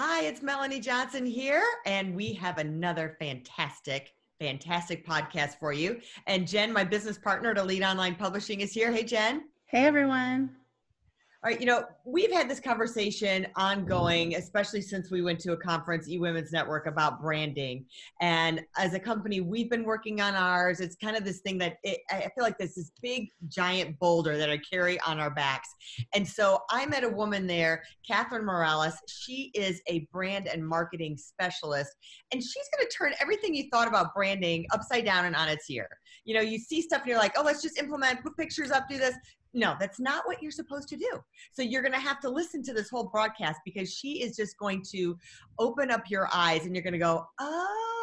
Hi, it's Melanie Johnson here, and we have another fantastic, fantastic podcast for you. And Jen, my business partner at Elite Online Publishing, is here. Hey, Jen. Hey, everyone. All right, you know, we've had this conversation ongoing, especially since we went to a conference, eWomen's Network, about branding. And as a company, we've been working on ours. It's kind of this thing that it, I feel like this is big, giant boulder that I carry on our backs. And so I met a woman there, Catherine Morales. She is a brand and marketing specialist, and she's going to turn everything you thought about branding upside down and on its ear. You know, you see stuff and you're like, oh, let's just implement, put pictures up, do this no, that's not what you're supposed to do. So you're going to have to listen to this whole broadcast because she is just going to open up your eyes and you're going to go, oh.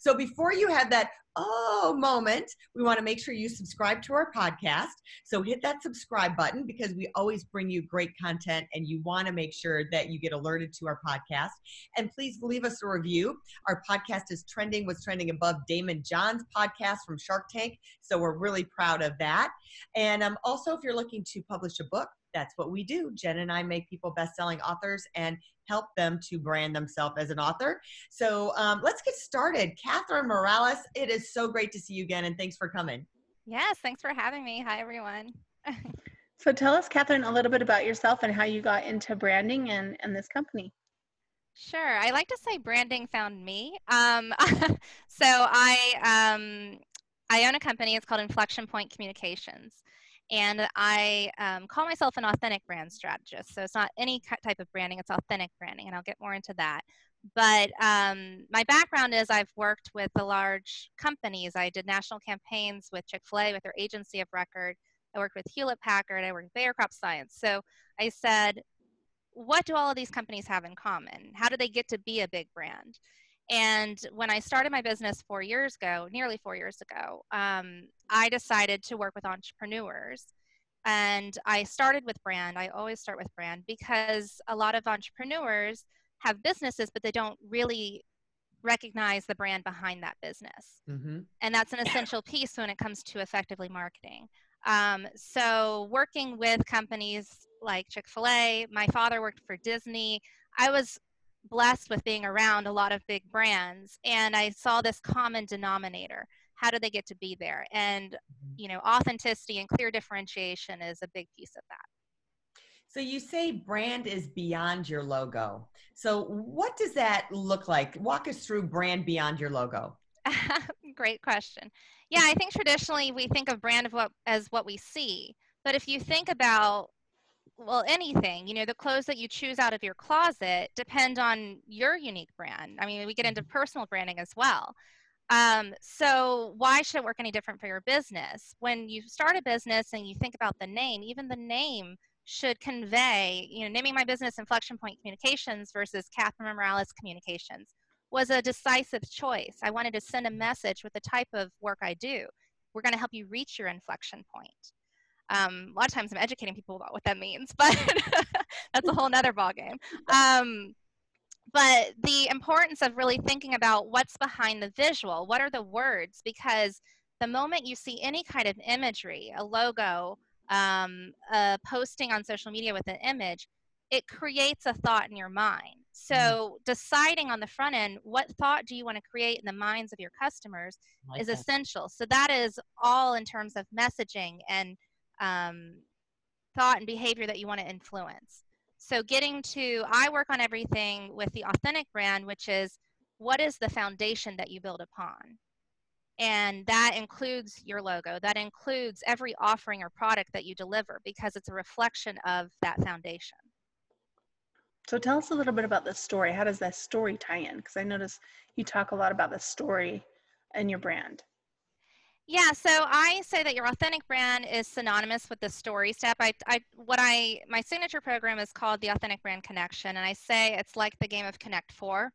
So before you have that, oh moment, we want to make sure you subscribe to our podcast. So hit that subscribe button because we always bring you great content and you want to make sure that you get alerted to our podcast. And please leave us a review. Our podcast is trending, was trending above Daymond John's podcast from Shark Tank. So we're really proud of that. And um, also, if you're looking to publish a book, that's what we do. Jen and I make people best selling authors and help them to brand themselves as an author. So um, let's get started. Catherine Morales, it is so great to see you again, and thanks for coming. Yes, thanks for having me. Hi, everyone. so tell us, Catherine, a little bit about yourself and how you got into branding and, and this company. Sure. I like to say branding found me. Um, so I um, I own a company. It's called Inflection Point Communications. And I um, call myself an authentic brand strategist. So it's not any type of branding, it's authentic branding. And I'll get more into that. But um, my background is I've worked with the large companies. I did national campaigns with Chick fil A, with their agency of record. I worked with Hewlett Packard. I worked with Bayer Crop Science. So I said, what do all of these companies have in common? How do they get to be a big brand? And when I started my business four years ago, nearly four years ago, um, I decided to work with entrepreneurs. And I started with brand. I always start with brand because a lot of entrepreneurs have businesses, but they don't really recognize the brand behind that business. Mm-hmm. And that's an essential piece when it comes to effectively marketing. Um, so, working with companies like Chick fil A, my father worked for Disney. I was blessed with being around a lot of big brands and i saw this common denominator. How do they get to be there? And mm-hmm. you know authenticity and clear differentiation is a big piece of that. So you say brand is beyond your logo. So what does that look like? Walk us through brand beyond your logo. Great question. Yeah i think traditionally we think of brand of what as what we see. But if you think about well anything you know the clothes that you choose out of your closet depend on your unique brand. I mean we get into mm-hmm. personal branding as well. Um, so why should it work any different for your business? When you start a business and you think about the name even the name should convey you know naming my business inflection point communications versus catherine morales communications was a decisive choice. I wanted to send a message with the type of work i do. We're going to help you reach your inflection point um, a lot of times I'm educating people about what that means, but that's a whole nother ballgame. Um, but the importance of really thinking about what's behind the visual, what are the words? Because the moment you see any kind of imagery, a logo, um, a posting on social media with an image, it creates a thought in your mind. So mm-hmm. deciding on the front end, what thought do you want to create in the minds of your customers like is that. essential. So that is all in terms of messaging and um, thought and behavior that you want to influence. So, getting to, I work on everything with the authentic brand, which is what is the foundation that you build upon? And that includes your logo, that includes every offering or product that you deliver because it's a reflection of that foundation. So, tell us a little bit about the story. How does that story tie in? Because I notice you talk a lot about the story and your brand. Yeah, so I say that your authentic brand is synonymous with the story step. I, I, what I, my signature program is called the Authentic Brand Connection, and I say it's like the game of Connect Four.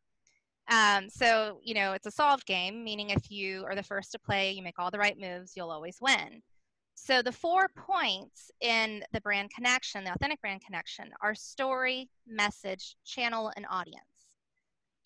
Um, so you know, it's a solved game, meaning if you are the first to play, you make all the right moves, you'll always win. So the four points in the brand connection, the authentic brand connection, are story, message, channel, and audience.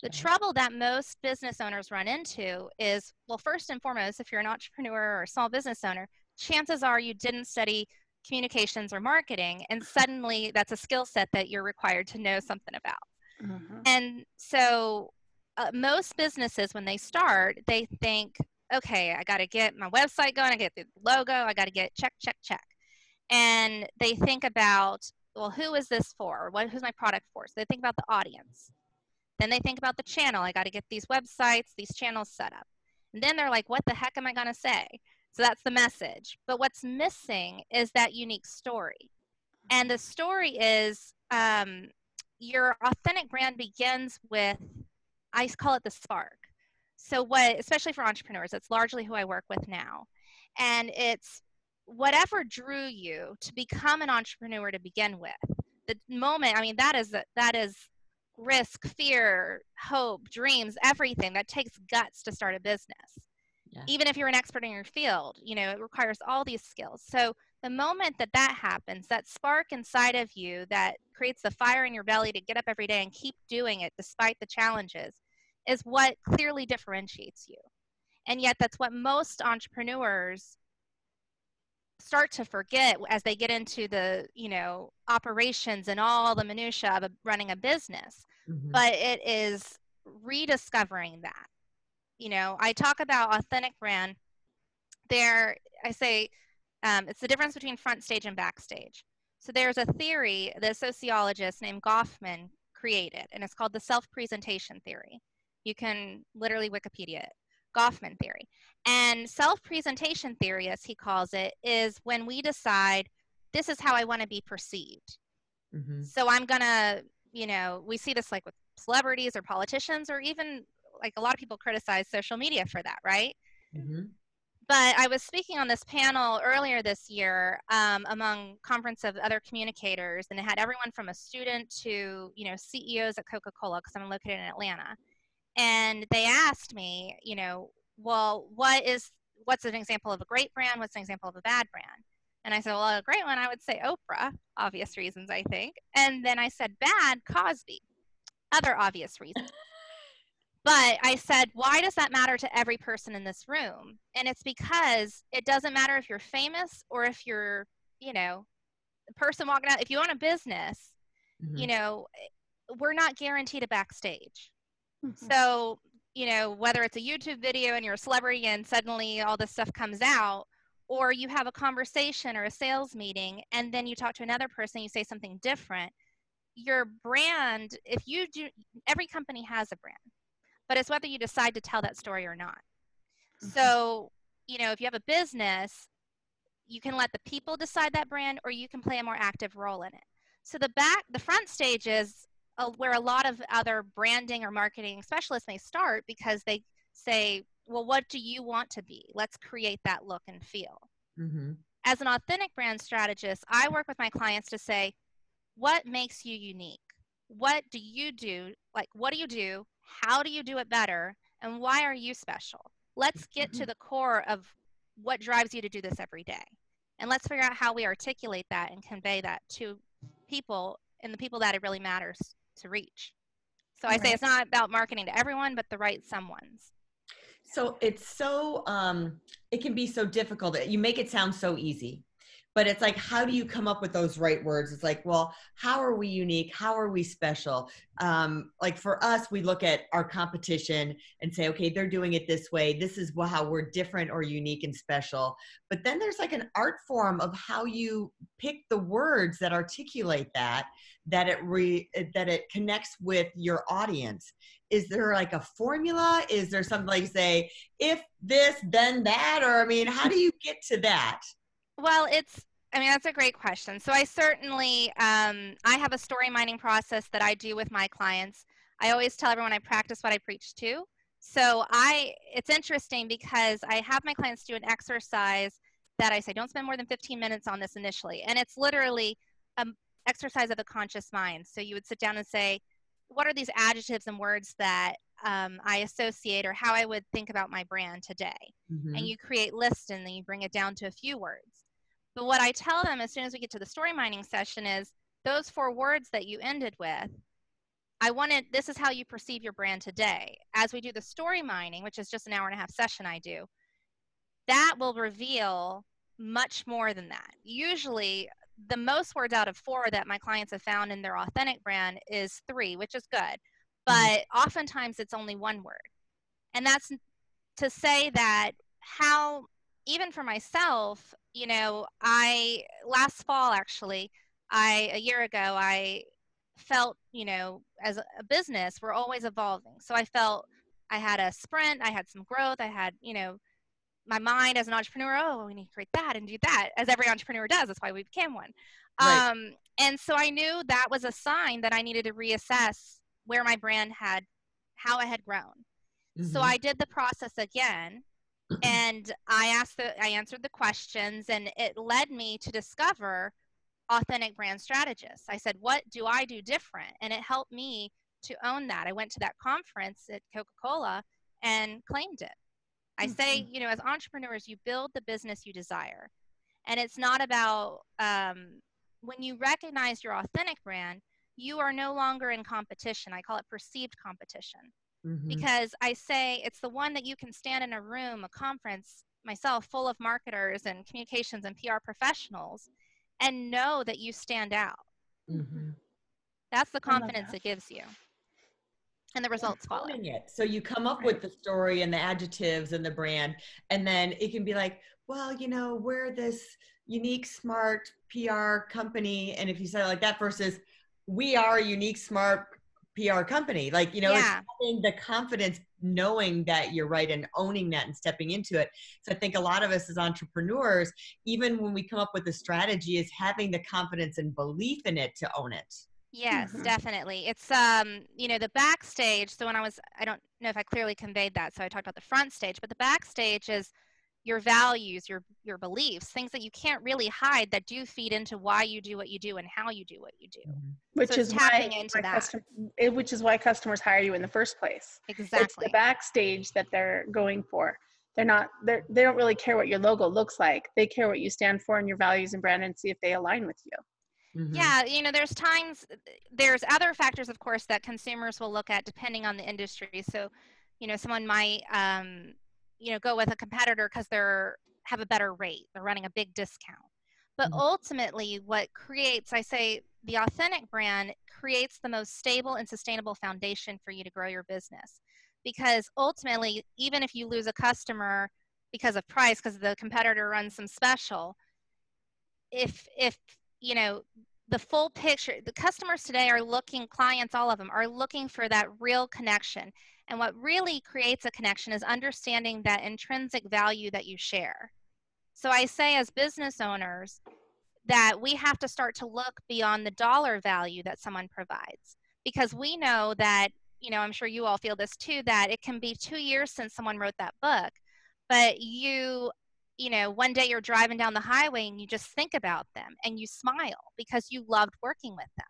The trouble that most business owners run into is well, first and foremost, if you're an entrepreneur or a small business owner, chances are you didn't study communications or marketing, and suddenly that's a skill set that you're required to know something about. Mm-hmm. And so, uh, most businesses, when they start, they think, okay, I got to get my website going, I get the logo, I got to get check, check, check. And they think about, well, who is this for? What, who's my product for? So they think about the audience. Then they think about the channel. I got to get these websites, these channels set up. And then they're like, what the heck am I going to say? So that's the message. But what's missing is that unique story. And the story is um, your authentic brand begins with, I call it the spark. So, what, especially for entrepreneurs, it's largely who I work with now. And it's whatever drew you to become an entrepreneur to begin with. The moment, I mean, that is, that is risk, fear, hope, dreams, everything that takes guts to start a business. Yeah. Even if you're an expert in your field, you know, it requires all these skills. So the moment that that happens, that spark inside of you that creates the fire in your belly to get up every day and keep doing it despite the challenges is what clearly differentiates you. And yet that's what most entrepreneurs start to forget as they get into the you know operations and all the minutia of a, running a business. Mm-hmm. but it is rediscovering that. You know i talk about authentic brand. There i say um, it's the difference between front stage and backstage. So there's a theory that a sociologist named goffman created and it's called the self-presentation theory. You can literally wikipedia it Goffman theory. And self presentation theory, as he calls it, is when we decide this is how I want to be perceived. Mm-hmm. So I'm going to, you know, we see this like with celebrities or politicians, or even like a lot of people criticize social media for that, right? Mm-hmm. But I was speaking on this panel earlier this year um, among conference of other communicators, and it had everyone from a student to you know CEOs at Coca-Cola because I'm located in Atlanta and they asked me, you know, well, what is what's an example of a great brand? What's an example of a bad brand? And I said, well, a great one, I would say Oprah, obvious reasons, I think. And then I said, bad, Cosby, other obvious reasons. but I said, why does that matter to every person in this room? And it's because it doesn't matter if you're famous or if you're, you know, a person walking out. If you own a business, mm-hmm. you know, we're not guaranteed a backstage. Mm-hmm. So, you know, whether it's a YouTube video and you're a celebrity and suddenly all this stuff comes out, or you have a conversation or a sales meeting and then you talk to another person, you say something different. Your brand, if you do, every company has a brand, but it's whether you decide to tell that story or not. Mm-hmm. So, you know, if you have a business, you can let the people decide that brand or you can play a more active role in it. So the back, the front stage is uh, where a lot of other branding or marketing specialists may start because they say, well, what do you want to be? Let's create that look and feel. Mm-hmm. As an authentic brand strategist, I work with my clients to say, what makes you unique? What do you do? Like, what do you do? How do you do it better? And why are you special? Let's get to mm-hmm. the core of what drives you to do this every day. And let's figure out how we articulate that and convey that to people and the people that it really matters to reach. So I say it's not about marketing to everyone, but the right someone's. So it's so um, it can be so difficult. You make it sound so easy, but it's like how do you come up with those right words? It's like well how are we unique? How are we special? Um, like for us we look at our competition and say okay they're doing it this way. This is how we're different or unique and special. But then there's like an art form of how you pick the words that articulate that that it re that it connects with your audience. Is there like a formula? Is there something like say if this then that? Or i mean how do you get to that well, it's I mean, that's a great question. So I certainly, um, I have a story mining process that I do with my clients. I always tell everyone I practice what I preach to. So I, it's interesting because I have my clients do an exercise that I say, don't spend more than 15 minutes on this initially. And it's literally an exercise of the conscious mind. So you would sit down and say, what are these adjectives and words that um, I associate or how I would think about my brand today? Mm-hmm. And you create lists and then you bring it down to a few words. But what I tell them as soon as we get to the story mining session is those four words that you ended with, I wanted this is how you perceive your brand today. As we do the story mining, which is just an hour and a half session I do, that will reveal much more than that. Usually, the most words out of four that my clients have found in their authentic brand is three, which is good. Mm-hmm. But oftentimes it's only one word. And that's to say that how, even for myself, you know, I, last fall actually, I, a year ago, I felt, you know, as a business, we're always evolving. So I felt I had a sprint, I had some growth, I had, you know, my mind as an entrepreneur, oh, we need to create that and do that, as every entrepreneur does. That's why we became one. Right. Um, and so I knew that was a sign that I needed to reassess where my brand had, how I had grown. Mm-hmm. So I did the process again and I asked the, I answered the questions and it led me to discover authentic brand strategists. I said, what do I do different? And it helped me to own that. I went to that conference at Coca-Cola and claimed it. I say, mm-hmm. you know, as entrepreneurs, you build the business you desire. And it's not about um, when you recognize your authentic brand, you are no longer in competition. I call it perceived competition. Mm-hmm. Because I say it's the one that you can stand in a room, a conference, myself, full of marketers and communications and PR professionals, and know that you stand out. Mm-hmm. That's the confidence that. it gives you. And the results follow. It. So you come up right. with the story and the adjectives and the brand, and then it can be like, well, you know, we're this unique, smart PR company. And if you say it like that versus we are a unique, smart PR company, like, you know, yeah. it's having the confidence knowing that you're right and owning that and stepping into it. So I think a lot of us as entrepreneurs, even when we come up with a strategy, is having the confidence and belief in it to own it. Yes, mm-hmm. definitely. It's um, you know, the backstage. So when I was, I don't know if I clearly conveyed that. So I talked about the front stage, but the backstage is your values, your your beliefs, things that you can't really hide that do feed into why you do what you do and how you do what you do. Mm-hmm. Which so is tapping why, into why that. Custom, which is why customers hire you in the first place. Exactly. It's the backstage that they're going for. They're not. they're, they don't really care what your logo looks like. They care what you stand for and your values and brand, and see if they align with you. Mm-hmm. Yeah, you know, there's times, there's other factors, of course, that consumers will look at depending on the industry. So, you know, someone might um, you know go with a competitor because they're have a better rate. They're running a big discount. But mm-hmm. ultimately what creates i say the authentic brand creates the most stable and sustainable foundation for you to grow your business. Because ultimately even if you lose a customer because of price because the competitor runs some special if if you know the full picture the customers today are looking clients all of them are looking for that real connection and what really creates a connection is understanding that intrinsic value that you share. So I say, as business owners, that we have to start to look beyond the dollar value that someone provides because we know that, you know, I'm sure you all feel this too, that it can be two years since someone wrote that book, but you, you know, one day you're driving down the highway and you just think about them and you smile because you loved working with them.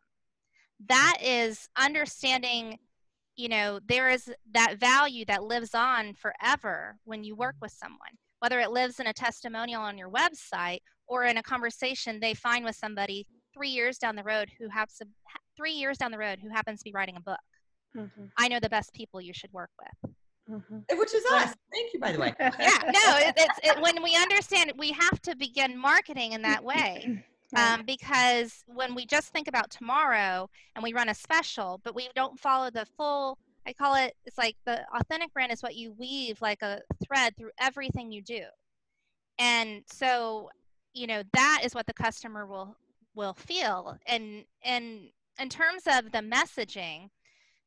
That is understanding you know there is that value that lives on forever when you work with someone whether it lives in a testimonial on your website or in a conversation they find with somebody three years down the road who some, three years down the road who happens to be writing a book mm-hmm. i know the best people you should work with mm-hmm. which is us thank you by the way yeah no it, it's it, when we understand we have to begin marketing in that way um, because when we just think about tomorrow and we run a special, but we don't follow the full, I call it, it's like the authentic brand is what you weave like a thread through everything you do. And so, you know, that is what the customer will will feel. And and in terms of the messaging,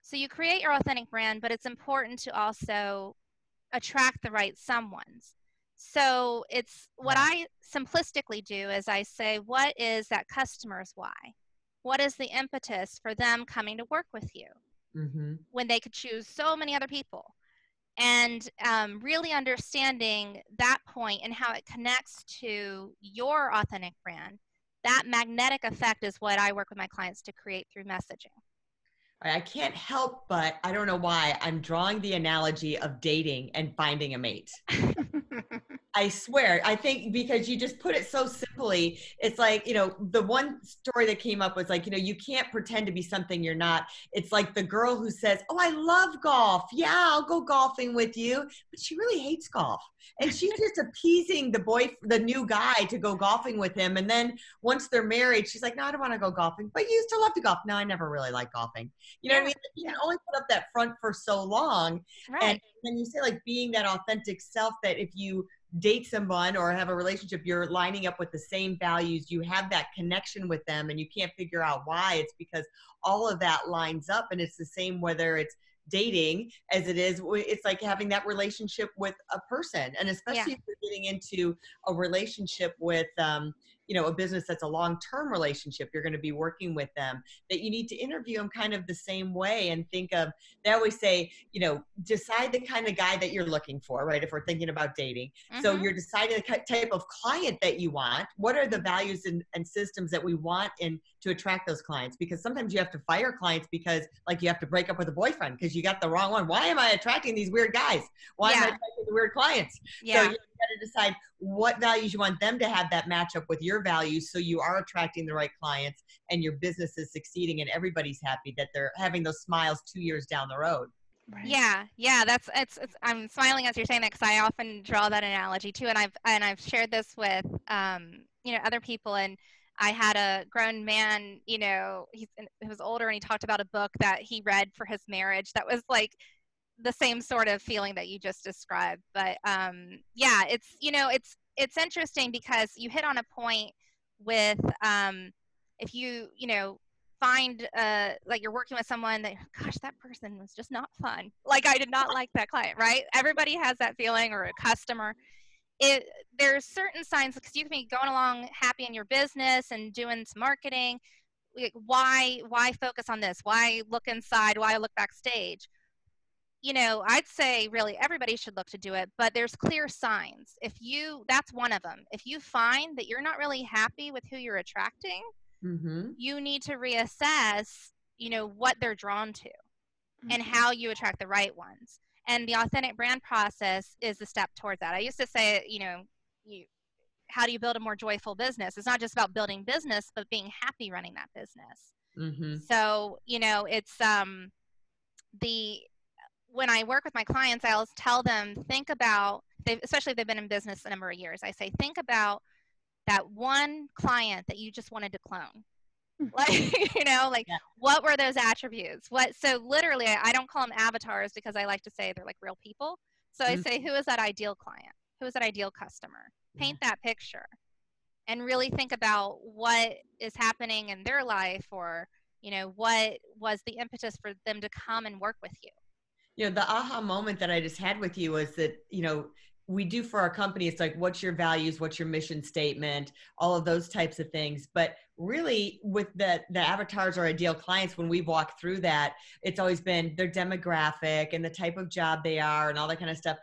so you create your authentic brand, but it's important to also attract the right someones. So it's what I simplistically do is I say, what is that customer's why? What is the impetus for them coming to work with you mm-hmm. when they could choose so many other people? and um, really understanding that point and how it connects to your authentic brand that magnetic effect is what i work with my clients to create through messaging I can't help but I don't know why I'm drawing the analogy of dating and finding a mate. I swear, I think because you just put it so simply, it's like, you know, the one story that came up was like, you know, you can't pretend to be something you're not. It's like the girl who says, Oh, I love golf. Yeah, I'll go golfing with you. But she really hates golf. And she's just appeasing the boy, the new guy to go golfing with him. And then once they're married, she's like, No, I don't want to go golfing. But you used to love to golf. No, I never really liked golfing. You know yeah. what I mean? You can only put up that front for so long. Right. And then you say, like, being that authentic self that if you, date someone or have a relationship, you're lining up with the same values, you have that connection with them, and you can't figure out why. It's because all of that lines up, and it's the same whether it's dating as it is it's like having that relationship with a person and especially yeah. if you're getting into a relationship with um, you know a business that's a long-term relationship you're going to be working with them that you need to interview them kind of the same way and think of they always say you know decide the kind of guy that you're looking for right if we're thinking about dating mm-hmm. so you're deciding the type of client that you want what are the values and, and systems that we want in to attract those clients because sometimes you have to fire clients because like you have to break up with a boyfriend because you got the wrong one why am i attracting these weird guys why yeah. am i attracting the weird clients yeah. so you got to decide what values you want them to have that match up with your values so you are attracting the right clients and your business is succeeding and everybody's happy that they're having those smiles two years down the road Right. Yeah, yeah, that's it's, it's, I'm smiling as you're saying that because I often draw that analogy too, and I've and I've shared this with um, you know other people, and I had a grown man, you know, he's he was older, and he talked about a book that he read for his marriage that was like the same sort of feeling that you just described but um, yeah it's you know it's it's interesting because you hit on a point with um, if you you know find uh, like you're working with someone that gosh that person was just not fun. Like i did not like that client right? Everybody has that feeling or a customer it there's certain signs because you can be going along happy in your business and doing some marketing Like why why focus on this why look inside why look backstage you know, I'd say really everybody should look to do it, but there's clear signs. If you, that's one of them. If you find that you're not really happy with who you're attracting, mm-hmm. you need to reassess, you know, what they're drawn to mm-hmm. and how you attract the right ones. And the authentic brand process is the step towards that. I used to say, you know, you, how do you build a more joyful business? It's not just about building business, but being happy running that business. Mm-hmm. So, you know, it's um, the when I work with my clients, I'll tell them, think about, especially if they've been in business a number of years, I say, think about that one client that you just wanted to clone. Like you know like yeah. what were those attributes what so literally I, don't call them avatars because i like to say they're like real people so mm-hmm. i say who is that ideal client who is that ideal customer paint yeah. that picture and really think about what is happening in their life or you know what was the impetus for them to come and work with you you know the aha moment that i just had with you was that you know we do for our company it's like what's your values what's your mission statement all of those types of things but really with the the avatars or ideal clients when we walk through that it's always been their demographic and the type of job they are and all that kind of stuff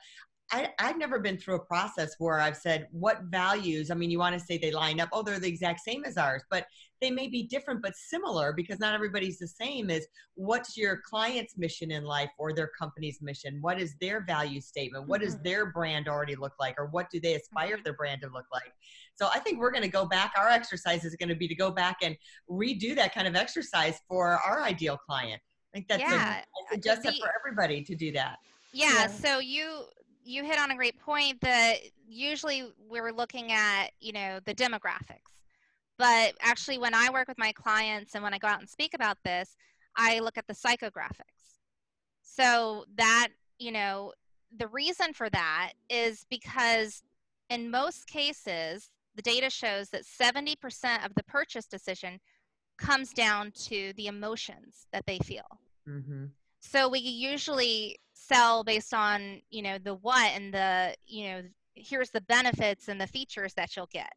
I, have never been through a process where I've said, what values? I mean, you want to say they line up, oh, they're the exact same as ours, but they may be different but similar because not everybody's the same is what's your client's mission in life or their company's mission? What is their value statement? What does mm-hmm. their brand already look like? Or what do they aspire mm-hmm. their brand to look like? So i think we're going to go back our exercise is going to be to go back and redo that kind of exercise for our ideal client. I think that's yeah, a, I suggest that for everybody to do that. Yeah, yeah. so you you hit on a great point that usually we're looking at you know the demographics but actually, when I work with my clients and when I go out and speak about this, I look at the psychographics. So that, you know, the reason for that is because in most cases, the data shows that 70% of the purchase decision comes down to the emotions that they feel. Mm-hmm. So we usually sell based on, you know, the what and the, you know, here's the benefits and the features that you'll get.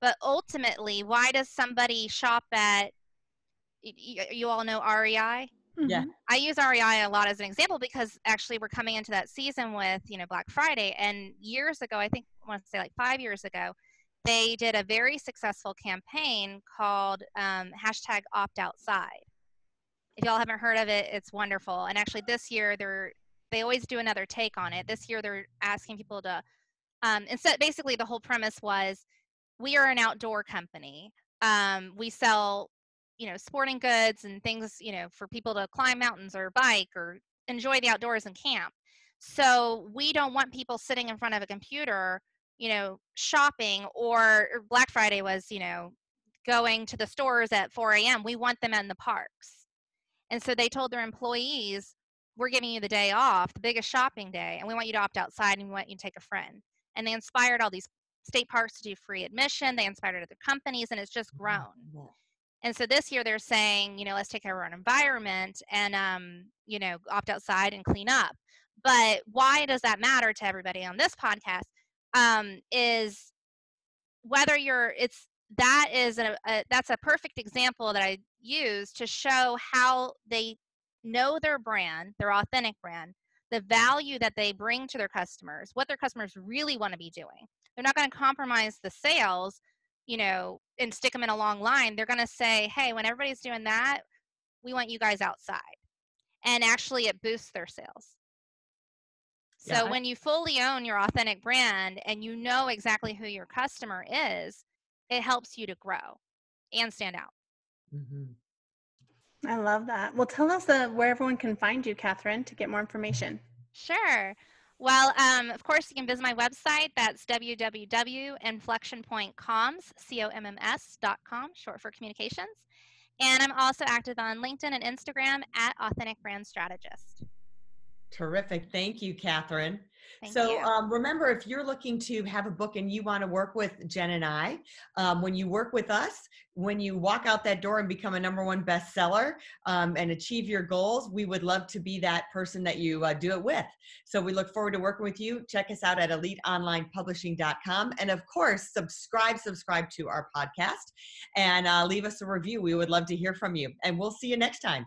But ultimately, why does somebody shop at, you, you all know REI? Yeah. I use REI a lot as an example because actually we're coming into that season with, you know, Black Friday. And years ago, I think I want to say like five years ago, they did a very successful campaign called um, hashtag opt outside. If y'all haven't heard of it, it's wonderful. And actually this year they're they always do another take on it. This year they're asking people to um, instead basically the whole premise was we are an outdoor company. Um, we sell you know sporting goods and things you know for people to climb mountains or bike or enjoy the outdoors and camp so we don't want people sitting in front of a computer you know shopping or black friday was you know going to the stores at 4 a.m we want them in the parks and so they told their employees we're giving you the day off the biggest shopping day and we want you to opt outside and we want you to take a friend and they inspired all these state parks to do free admission they inspired other companies and it's just grown and so this year they're saying, you know, let's take care of our own environment and, um, you know, opt outside and clean up. But why does that matter to everybody on this podcast? Um, is whether you're, it's, that is a, a that's a perfect example that I use to show how they know their brand, their authentic brand, the value that they bring to their customers, what their customers really want to be doing. They're not going to compromise the sales you know, and stick them in a long line, they're going to say, hey, when everybody's doing that, we want you guys outside. And actually, it boosts their sales. So yeah. when you fully own your authentic brand and you know exactly who your customer is, it helps you to grow and stand out. Mm-hmm. I love that. Well, tell us uh, where everyone can find you, Catherine, to get more information. Sure. Well, um, of course, you can visit my website. That's www.inflectionpointcomms, C-O-M-M-S.com, short for communications. And I'm also active on LinkedIn and Instagram at Authentic Brand Strategist. Terrific. Thank you, Catherine. Thank so um, remember, if you're looking to have a book and you want to work with Jen and I, um, when you work with us, when you walk out that door and become a number one bestseller um, and achieve your goals, we would love to be that person that you uh, do it with. So we look forward to working with you. Check us out at eliteonlinepublishing.com. And of course, subscribe, subscribe to our podcast and uh, leave us a review. We would love to hear from you. And we'll see you next time.